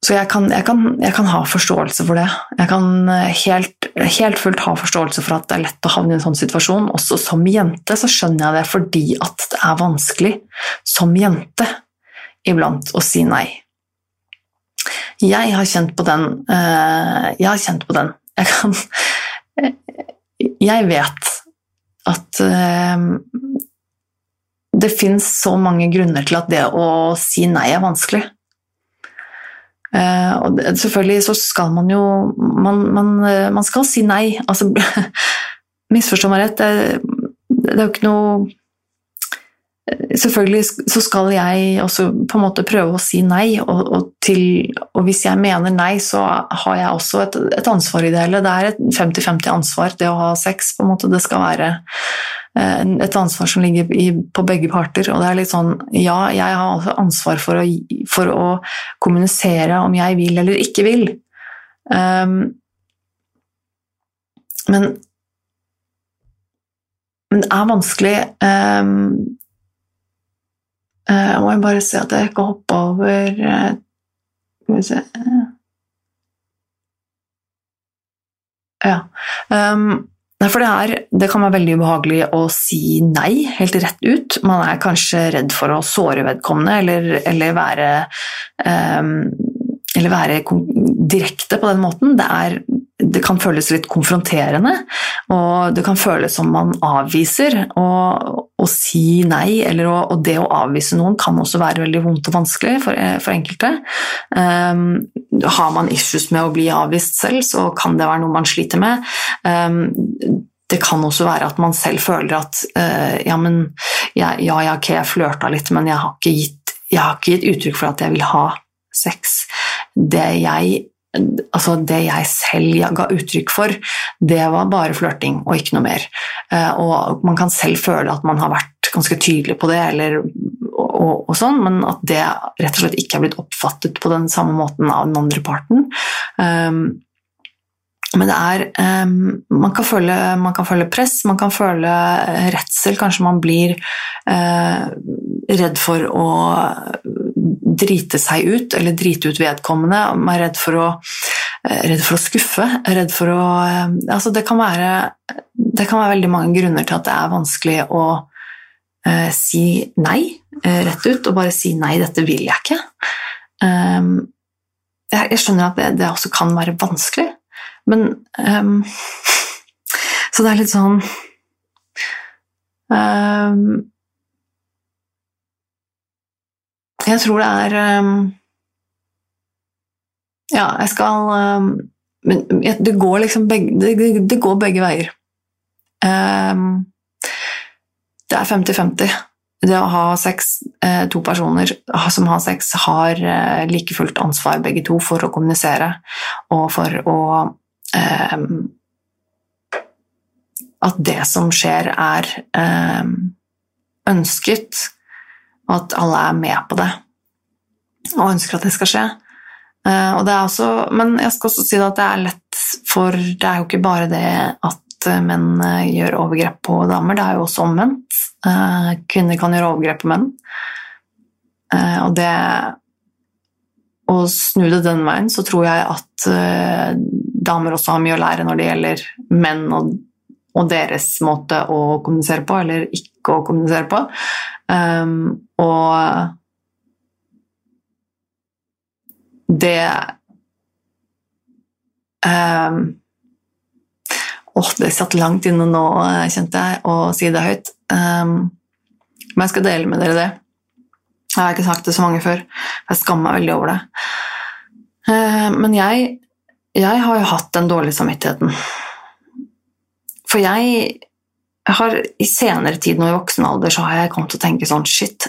Så jeg kan, jeg, kan, jeg kan, ha forståelse for det. Jeg kan eh, helt, helt, fullt ha forståelse for at det er lett å havne i en sånn situasjon. Også som jente så skjønner jeg det fordi at det er vanskelig som jente iblant å si nei. Jeg har kjent på den. Eh, jeg har kjent på den. Jeg kan Jeg vet at eh, det fins så mange grunner til at det å si nei er vanskelig. Uh, og selvfølgelig så skal man jo Man, man, man skal si nei. Altså, misforstå meg rett, det, det, er jo ikke noe Selvfølgelig så skal jeg også på en måte prøve å si nei, og, og, til, og hvis jeg mener nei, så har jeg også et, et ansvar i det hele. Det er et 50-50 ansvar, det å ha sex. på en måte Det skal være Eh, et ansvar som ligger i, på begge parter. Og det er litt sånn Ja, jeg har ansvar for å, for å kommunisere om jeg vil eller ikke vil. Um, men, men det er vanskelig um, uh, Må jeg bare se at jeg ikke hopper over uh, Skal vi se Ja. Um, for det, er, det kan være veldig ubehagelig å si nei helt rett ut. Man er kanskje redd for å såre vedkommende eller, eller være um, eller være direkte på den måten. Det, er, det, kan føles litt konfronterende, og det kan føles som man avviser. Og å si nei, eller å, og det å avvise noen, kan også være veldig vondt og vanskelig for, for enkelte. Um, har man issues med å bli avvist selv, så kan det være noe man sliter med. Um, det kan også være at man selv føler at uh, ja, men ja, ja, ok, jeg flørta litt, men jeg har, gitt, jeg har, ikke gitt, uttrykk for at jeg vil ha sex. Det jeg, altså det jeg selv ga uttrykk for, det var bare flørting og ikke noe mer. Uh, og man kan selv føle at man har vært ganske tydelig på det, eller og, og, sånn, men at det rett og slett ikke er blitt oppfattet på den samme måten av den andre parten. Um, men det er um, man, kan føle, man, kan føle, press, man kan føle redsel. Kanskje man blir uh, redd for å drite seg ut, eller drite ut vedkommende. Man er redd for å, uh, redd for å skuffe. Redd for å uh, Altså, det kan være det kan være veldig mange grunner til at det er vanskelig å eh, si nei eh, rett ut, og bare si 'nei, dette vil jeg ikke'. Um, jeg, jeg, skjønner at det, det, også kan være vanskelig, men um, Så det er litt sånn um, Jeg tror det er Ja, jeg skal Men det går liksom begge, det, det går begge veier. Um, det er 50-50. Det å ha sex, eh, to personer som har sex, har eh, like fullt ansvar begge to for å kommunisere og for å eh, At det som skjer, er ønsket, og at alle er med på det og ønsker at det skal skje. Eh, også, men jeg skal også si at det er lett, for det er jo ikke bare det at Eh, menn eh, gjør overgrep på damer. Det er jo også omvendt. Kvinner kan gjøre overgrep på menn. Og det Å snu det den veien, så tror jeg at damer også har mye å lære når det gjelder menn og, og deres måte å kommunisere på, eller ikke å kommunisere på. Um, og det um, Åh, det satt langt inne nå, kjente jeg, å si det høyt. Um, men jeg skal dele med dere det. Jeg har ikke sagt det så mange før. Jeg skammer meg veldig over det. Uh, men jeg, jeg har jo hatt den dårlige samvittigheten. For jeg har i senere tid, nå i voksen alder, så har jeg kommet til å tenke sånn Shit,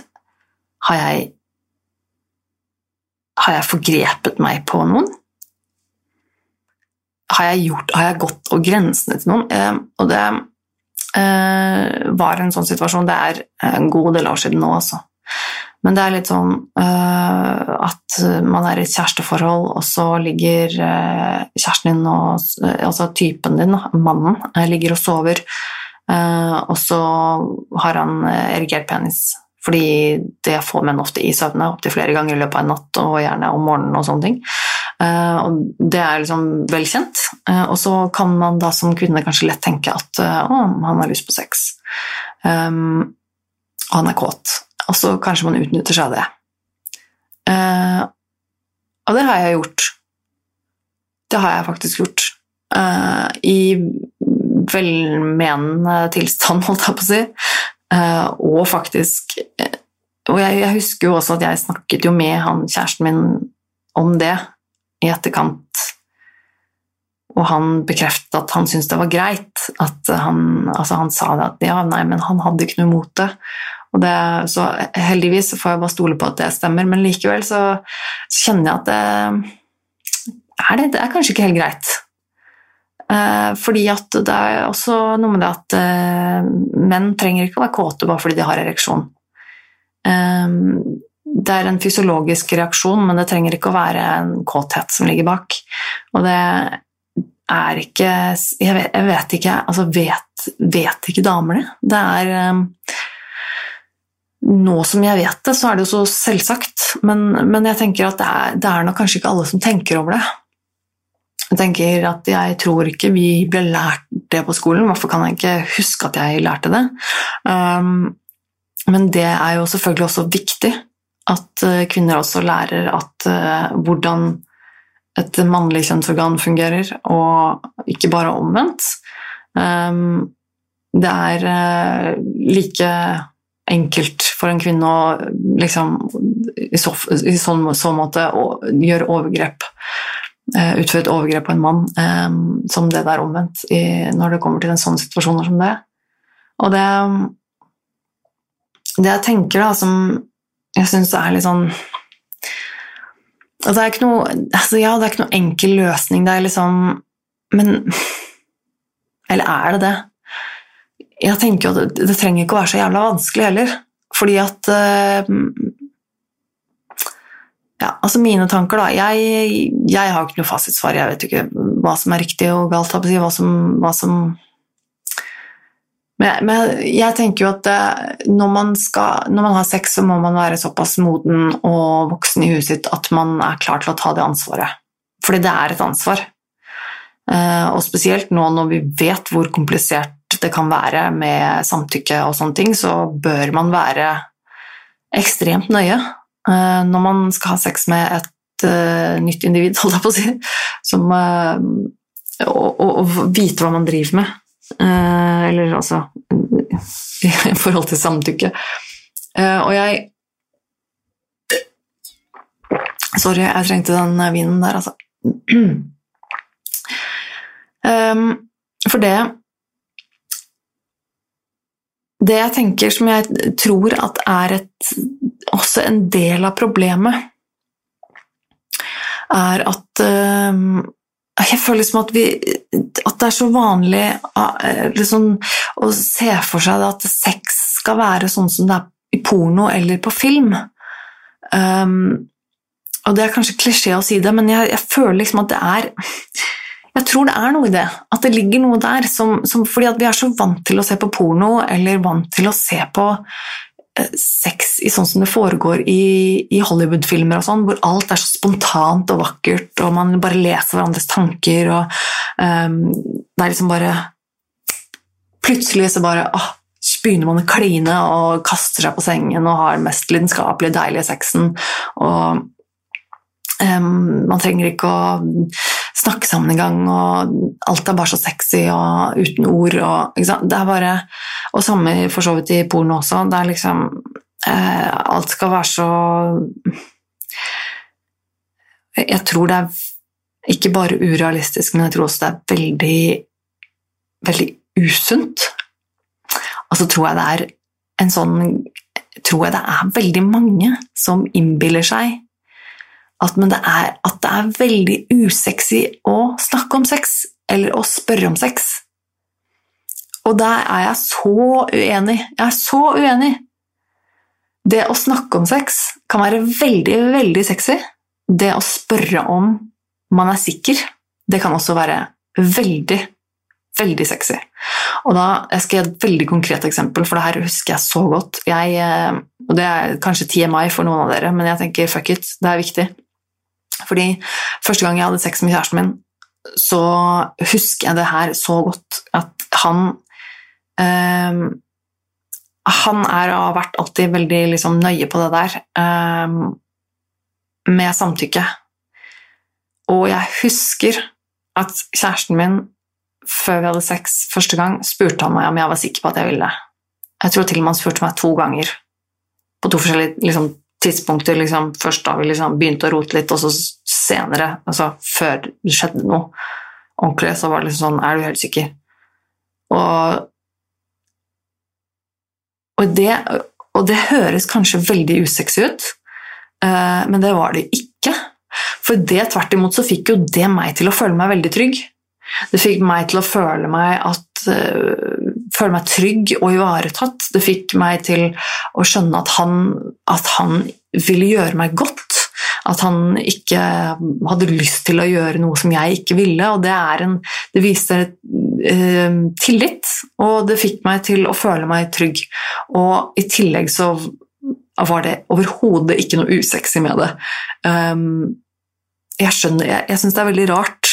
har jeg Har jeg forgrepet meg på noen? har jeg, gjort, har jeg gått over grensene til noen? Eh, og det eh, var en sånn situasjon. Det er en god del år siden nå, altså. Men det er litt sånn uh, at man er i et kjæresteforhold, og så ligger uh, kjæresten din og Altså typen din, mannen, ligger og sover, og så har han erigert penis. Fordi det får menn ofte i søvne opptil flere ganger i løpet av en natt, og gjerne om morgenen og sånne ting. Eh, og det er liksom vel kjent. Eh, og så kan man da som kvinne kanskje lett tenke at eh, å, han har lyst på sex. Um, og han er kåt. Og så kanskje man utnytter seg av det. Uh, og det har jeg gjort. Det har jeg faktisk gjort. Uh, I velmenende tilstand, holdt jeg på å si. Uh, og faktisk Og jeg, jeg, husker jo også at jeg snakket jo med han kjæresten min om det i etterkant. Og han bekreftet at han syntes det var greit. At han, altså han sa at ja, nei, men han hadde ikke noe imot det. Det, så heldigvis får jeg bare stole på at det stemmer, men likevel så kjenner jeg at det er, det, det er kanskje ikke helt greit. Eh, fordi at det er også noe med det at eh, menn trenger ikke å være kåte bare fordi de har ereksjon. Eh, det er en fysiologisk reaksjon, men det trenger ikke å være en kåthet som ligger bak. Og det er ikke Jeg vet, jeg vet ikke Altså, vet, vet, ikke damer det? Det er Nå som jeg vet det, så er det jo så selvsagt, men, men jeg tenker at det er, det er nok kanskje ikke alle som tenker over det. Jeg tenker at jeg tror ikke vi ble lært det på skolen, hvorfor kan jeg ikke huske at jeg lærte det? Um, men det er jo selvfølgelig også viktig at eh, kvinner også lærer at uh, hvordan et mannlig kjønnsorgan fungerer, og ikke bare omvendt. Um, det er uh, like enkelt for en kvinne å liksom i så, i sånn, så måte å gjøre overgrep Utføre et overgrep på en mann um, som det der omvendt når det kommer til en sånn situasjon som det. Og det Det jeg tenker da som jeg syns er litt sånn det er ikke noe altså Ja, det er ikke noe enkel løsning. Det er liksom Men Eller er det det? Jeg tenker jo at det, det trenger ikke å være så jævla vanskelig heller. Fordi at uh, Ja, altså mine tanker, da Jeg, jeg har ikke noe fasitsvar. Jeg vet ikke hva som er riktig og galt. Hva som, hva som men, men, jeg tenker jo at når, man skal, når, man har sex, så må man være såpass moden og voksen i huet sitt at man er klar til å ta det ansvaret. Fordi det er et ansvar. Eh, og spesielt nå når vi vet hvor komplisert det kan være med samtykke og sånne ting, så bør man være ekstremt nøye eh, når man skal ha sex med et uh, nytt individ, holdt jeg på å si, som, uh, og, og, og vite hva man driver med. Uh, eller altså i forhold til samtykke. Eh, og jeg Sorry, jeg trengte den vinen der, altså. Um, for det Det jeg tenker som jeg tror at er et, også en del av problemet, er at um, jeg føler liksom at, vi, at det er så vanlig eh, liksom, å se for seg at sex skal være sånn som det er i porno eller på film. Um, og det er kanskje klisjé å si det, men jeg, jeg, føler liksom at det er Jeg tror det er noe i det. At det ligger noe der. Som, som, fordi vi er så vant til å se på porno, eller vant til å se på sex i sånn som det foregår i, i Hollywood-filmer, og sånn, hvor alt er så spontant og vakkert, og man bare leser hverandres tanker, og um, det er liksom bare Plutselig så bare åh, begynner man å kline og kaster seg på sengen og har den mest lidenskapelige, deilige sexen. Og um, man trenger ikke å snakke sammen engang, og alt er bare så sexy og uten ord. Og, det er bare, og samme for så vidt i porno også. Det er liksom eh, Alt skal være så Jeg tror det er ikke bare urealistisk, men jeg tror også det er veldig, veldig usunt. Og så tror jeg det er en sånn tror jeg det er veldig mange som innbiller seg at, det er, at det er veldig usexy å snakke om sex, eller å spørre om sex. Og der er jeg så uenig. Jeg er så uenig. Det å snakke om sex kan være veldig, veldig sexy. Det å spørre om man er sikker, det kan også være veldig, veldig sexy. Og da, Jeg skal gi et veldig konkret eksempel, for det her husker jeg så godt. Jeg, eh, og Det er kanskje TMI for noen av dere, men jeg tenker fuck it, det er viktig. Fordi første gang jeg hadde sex med kjæresten min, så husker jeg det her så godt at han um, Han er og har vært alltid veldig liksom, nøye på det der um, med samtykke. Og jeg husker at kjæresten min, før vi hadde sex første gang, spurte han meg om jeg var sikker på at jeg ville det. Jeg tror til og med han spurte meg to ganger på to forskjellige liksom, tidspunkter liksom, Først da vi liksom begynte å rote litt, og så senere, altså før det skjedde noe ordentlig, så var det liksom sånn Er du helt sikker? Og, og, det, og det høres kanskje veldig usexy ut, uh, men det var det ikke. For det tvert imot så fikk jo det meg til å føle meg veldig trygg. Det fikk meg til å føle meg, at, uh, føle meg trygg og ivaretatt. Det fikk meg til å skjønne at han, at han ville gjøre meg godt. At han ikke hadde lyst til å gjøre noe som jeg ikke ville. og Det, en, det viste uh, tillit, og det fikk meg til å føle meg trygg. Og i tillegg så var det overhodet ikke noe usexy med det. Um, jeg skjønner, jeg, jeg syns det er veldig rart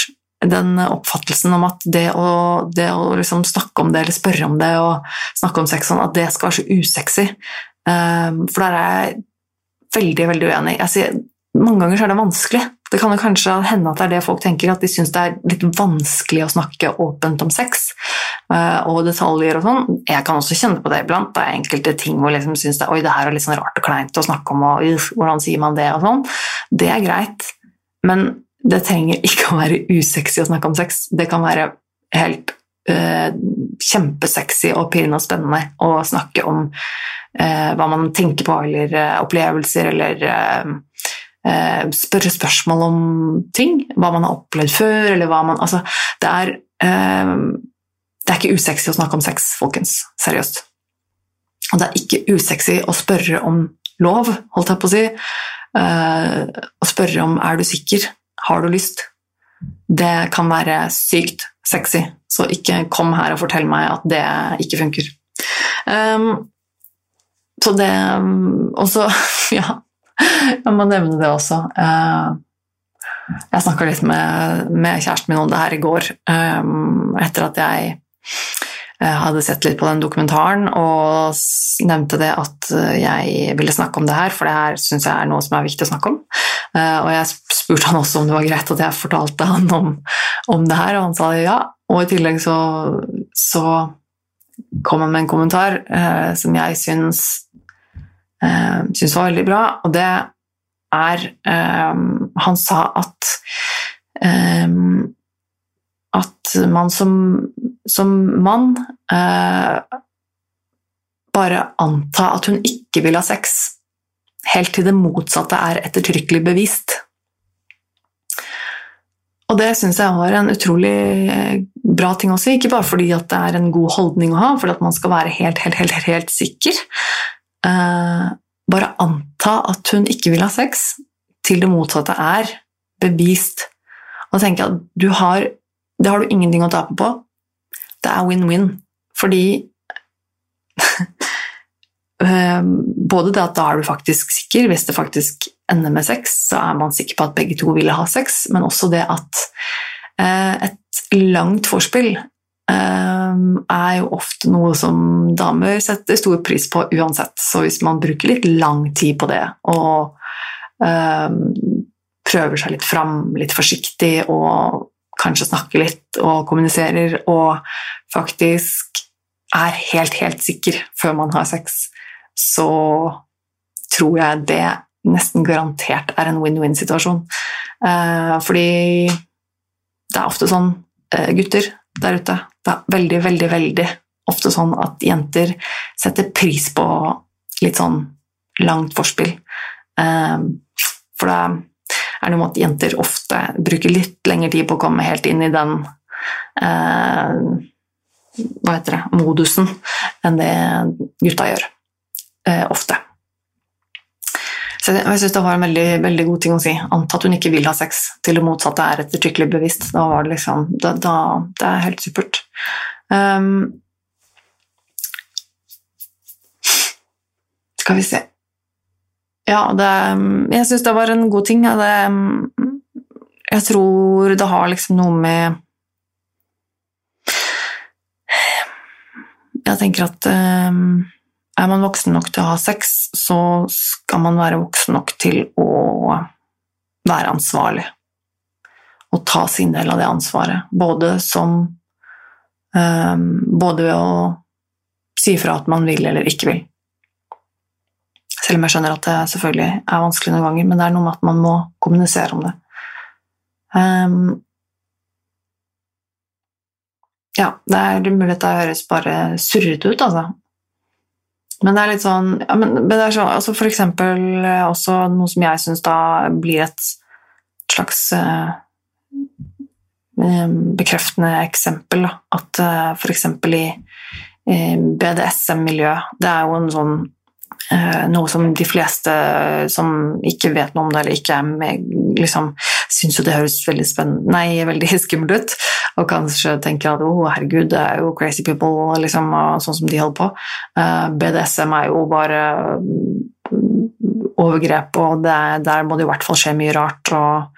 den oppfattelsen om at det å, det å liksom snakke om det eller spørre om det og snakke om sex, sånn, at det skal være så usexy. Um, for der er jeg veldig veldig uenig. Jeg sier, mange ganger er det vanskelig. Det kan jo kanskje hende at det er det folk tenker, at de syns det er litt vanskelig å snakke åpent om sex uh, og detaljer og sånn. Jeg kan også kjenne på det iblant. Det er enkelte ting hvor jeg liksom syns det, det her er litt sånn rart og kleint å snakke om, og uh, hvordan sier man det og sånn. Det er greit. Men det trenger ikke å være usexy å snakke om sex. Det kan være helt uh, kjempesexy og pirrende og spennende å snakke om uh, hva man tenker på, eller uh, opplevelser, eller spørre spørsmål om ting. Hva man har opplevd før, eller hva man Altså, det er Det er ikke usexy å snakke om sex, folkens. Seriøst. Og det er ikke usexy å spørre om lov, holdt jeg på å si. Å spørre om 'er du sikker'? Har du lyst? Det kan være sykt sexy, så ikke kom her og fortell meg at det ikke funker. Um, så det Og så, ja Jeg må nevne det også. Uh, jeg snakka litt med, med, kjæresten min om det her i går, um, etter at jeg jeg hadde sett litt på den dokumentaren og nevnte det at eh, jeg ville snakke om det her, for det her syns jeg er noe som er viktig å snakke om. Eh, og jeg spurte han også om det var greit at jeg fortalte han om, om det her, og han sa ja. Og i tillegg så, så kom han med en kommentar eh, som jeg syns, eh, syns var veldig bra, og det er eh, Han sa at eh, at man som som mann eh, bare anta at hun ikke vil ha sex, helt til det motsatte er ettertrykkelig bevist. Og det syns jeg var en utrolig eh, bra ting også, ikke bare fordi det er en god holdning å ha, fordi at man skal være helt, helt, helt, helt sikker. Eh, bare anta at hun ikke vil ha sex, til det motsatte er bevist. Og tenke at du har, det har du ingenting å tape på det er win-win. Fordi både det at da er du faktisk sikker, hvis det faktisk ender med sex, så er man sikker på at begge to ville ha sex, men også det at et langt vorspiel er jo ofte noe som damer setter stor pris på uansett. Så hvis man bruker litt lang tid på det og prøver seg litt fram, litt forsiktig og kanskje snakker litt og kommuniserer og faktisk er helt, helt sikker før man har sex, så tror jeg det nesten garantert er en win-win-situasjon. Eh, fordi det er ofte sånn eh, gutter der ute Det er veldig, veldig, veldig ofte sånn at jenter setter pris på litt sånn langt forspill. Eh, for det er noe med at jenter ofte bruker litt lengre tid på å komme helt inn i den hva heter det, modusen enn det gutta gjør. Eh, ofte. Så jeg, jeg syns det var en veldig, veldig, god ting å si. Antatt hun ikke vil ha sex, til det motsatte er ettertrykkelig bevisst. Da var det liksom da, da, Det er helt supert. Um, skal vi se ja, det, jeg syns det var en god ting. Det, jeg tror det har liksom noe med Jeg tenker at um, er man voksen nok til å ha sex, så skal man være voksen nok til å være ansvarlig. Og ta sin del av det ansvaret. Både som um, Både ved å si fra at man vil eller ikke vil. Selv om jeg skjønner at det selvfølgelig er vanskelig noen ganger, men det er noe med at man må kommunisere om det. Um, ja, det er mulig at det høres bare surrete ut, altså. Men det er litt sånn, ja, men det er sånn altså For eksempel eh, også noe som jeg syns da blir et slags eh, bekreftende eksempel. Da. At eh, eksempel i BDSM-miljøet Det er jo en sånn Eh, noe som de fleste som ikke vet noe om det eller ikke er med, liksom, syns jo det høres veldig spennende Nei, veldig skummelt ut, og kanskje tenker at å, oh, herregud, det er jo crazy people, liksom, sånn som de holder på. Eh, BDSM er jo bare overgrep, og det, der må det i hvert fall skje mye rart. og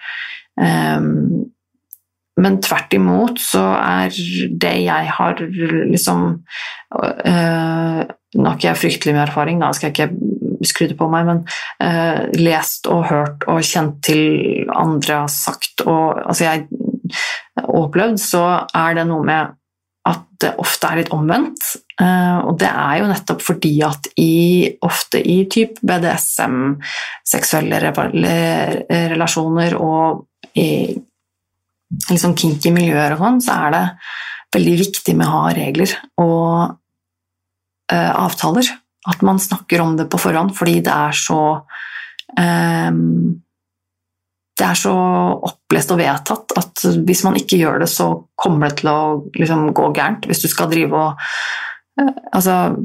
um, men tvert imot så er det jeg har liksom øh, ikke jeg fryktelig mye erfaring, da skal jeg ikke skryte på meg, men øh, lest og hørt og kjent til andre har sagt og altså jeg opplevd, så er det noe med at det ofte er litt omvendt. Uh, og det er jo nettopp fordi at i, ofte i type BDSM, seksuelle relasjoner og i liksom kinky miljøer og sånn, så er det veldig viktig med å ha regler og uh, avtaler. At man snakker om det på forhånd, fordi det er så um, Det er så opplest og vedtatt at hvis man ikke gjør det, så kommer det til å liksom, gå gærent. Hvis du skal drive og uh, Altså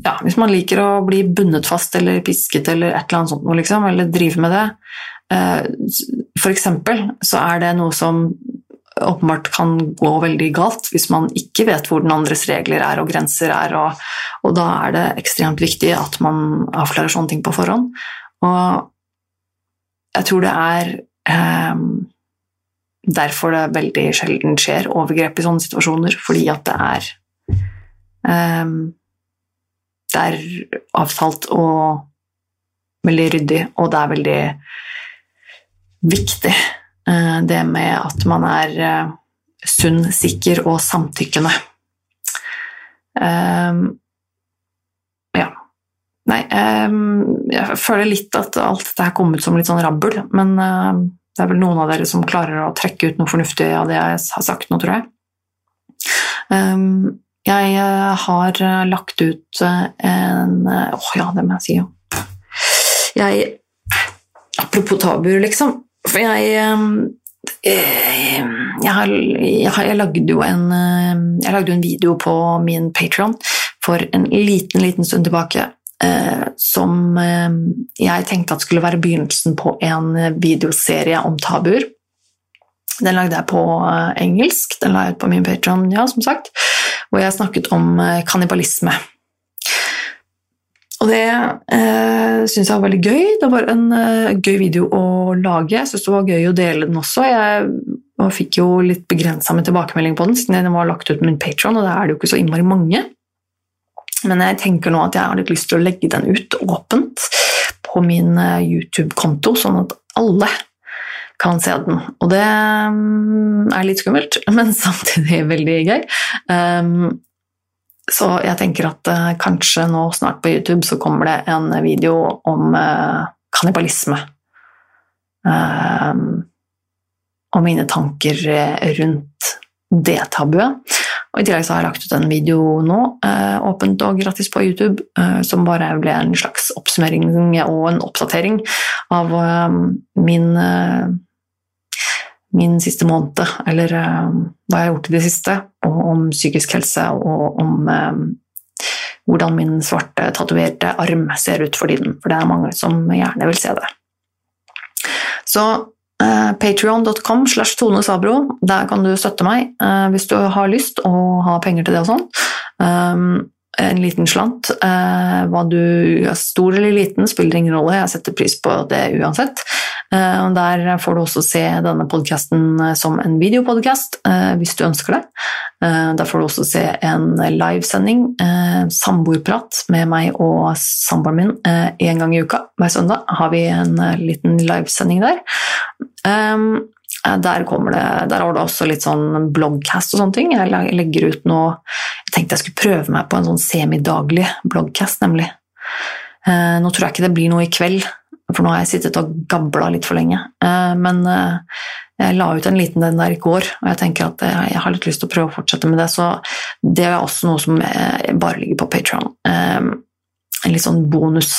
ja, Hvis man liker å bli bundet fast eller pisket eller et eller annet sånt, liksom, eller drive med det, Eh, for eksempel så er det noe som åpenbart kan gå veldig galt hvis man ikke vet hvor den andres regler er og grenser er, og, og da er det ekstremt viktig at man avklarer sånne ting på forhånd. Og jeg tror det er eh, derfor det veldig sjelden skjer overgrep i sånne situasjoner, fordi at det er eh, Det er avtalt og veldig ryddig, og det er veldig viktig, det med at man er eh, sunn, sikker og samtykkende. Um, ja. Nei, um, jeg føler litt at alt dette her kom ut som litt sånn rabbel, men uh, det er vel noen av dere som klarer å trekke ut noe fornuftig av det jeg har sagt nå, tror jeg. Um, jeg har lagt ut en Åh, oh, ja, det må jeg si, jo. Jeg Apropos tabuer, liksom. For jeg jeg, har, jeg, har, jeg, lagde jo en, ehm, jeg lagde en video på min Patron for en liten, liten stund tilbake eh, som ehm, jeg tenkte at skulle være begynnelsen på en videoserie om tabuer. Den lagde jeg på eh, engelsk, den la jeg ut på min Patron, ja, som sagt, hvor jeg snakket om kannibalisme. Og det eh, syns jeg var veldig gøy. Det var en eh, gøy video å lage. Jeg syns det var gøy å dele den også. Jeg og fikk jo litt begrensa med tilbakemelding på den, siden den var lagt ut med min Patron, og da er det jo ikke så innmari mange. Men jeg tenker nå at jeg har litt lyst til å legge den ut åpent på min eh, YouTube-konto, sånn at alle kan se den. Og det mm, er litt skummelt, men samtidig veldig gøy. Um, så jeg tenker at uh, kanskje nå snart på YouTube så kommer det en video om uh, kannibalisme. Um, og mine tanker uh, rundt det tabuet. Og I tillegg så har jeg lagt ut en video nå, åpent og gratis på YouTube, som bare ble en slags oppsummering og en oppdatering av min min siste måned, eller uh, hva jeg har gjort i det siste, og om psykisk helse og om uh, hvordan min svarte, tatoverte arm ser ut for tiden, for det er mange som gjerne vil se det. Så eh, patrion.com slash Tone Sabro, der kan du støtte meg hvis du har lyst og har penger til det og sånn. Um, en liten slant. Eh, hva du er stor eller liten, spiller ingen rolle, jeg setter pris på det uansett. Eh, der får du også se denne podkasten eh, som en videopodkast, eh, hvis du ønsker det. Der får du også se en livesending, samboerprat, med meg og samboeren min én gang i uka. Hver søndag har vi en liten livesending der. Der, det, der har du også litt sånn bloggcast og sånne ting. Jeg legger ut noe Jeg tenkte jeg skulle prøve meg på en sånn semidaglig bloggcast, nemlig. Nå tror jeg ikke det blir noe i kveld, for nå har jeg sittet og gabla litt for lenge. Eh, men eh, jeg la ut en liten den der i går, og jeg tenker at jeg har litt lyst til å prøve å fortsette med det. Så det er også noe som bare ligger på Patron. En litt sånn bonus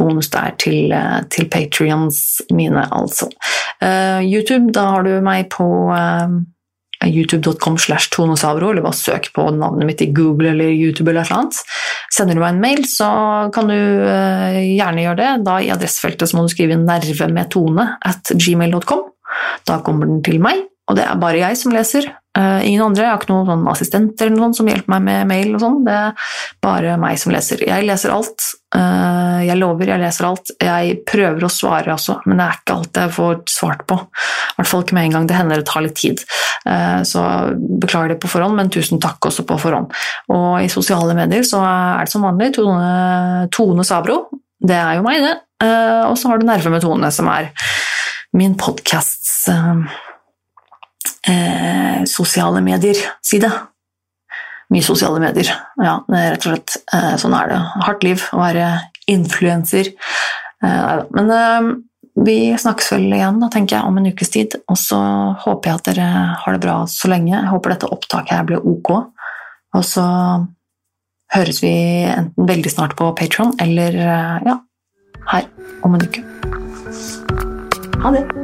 bonus der til, eh, til patrions mine, altså. YouTube, da har du meg på youtube.com slash tonosavro, eller bare søk på navnet mitt i Google eller YouTube eller noe annet. Sender du meg en mail, så kan du uh, gjerne gjøre det. Da I adressefeltet må du skrive 'nerve med tone' at gmail.com. Da kommer den til meg, og det er bare jeg som leser. Uh, ingen andre. Jeg har ikke noen sånn assistenter eller noen som hjelper meg med mail. og sånn. Det er bare meg som leser. Jeg leser alt. Uh, jeg lover, jeg leser alt. Jeg prøver å svare også, men det er ikke alt jeg får svart på. I hvert fall ikke med en gang. Det hender det tar litt tid. Uh, så beklager det på forhånd, men tusen takk også på forhånd. Og i sosiale medier så er det som vanlig Tone, Tone Sabro. Det er jo meg, det. og så har du Nerve med Tone, som er min podkasts eh, sosiale medier-side. Mye sosiale medier. Ja, rett og slett eh, sånn er det. Hardt liv å være influenser. Eh, men eh, vi snakkes vel igjen da, tenker jeg, om en ukes tid. Og så håper jeg at dere har det bra så lenge. Jeg håper dette opptaket her blir ok. Og så høres vi enten veldig snart på Patron eller eh, ja, her om en uke. Ha det!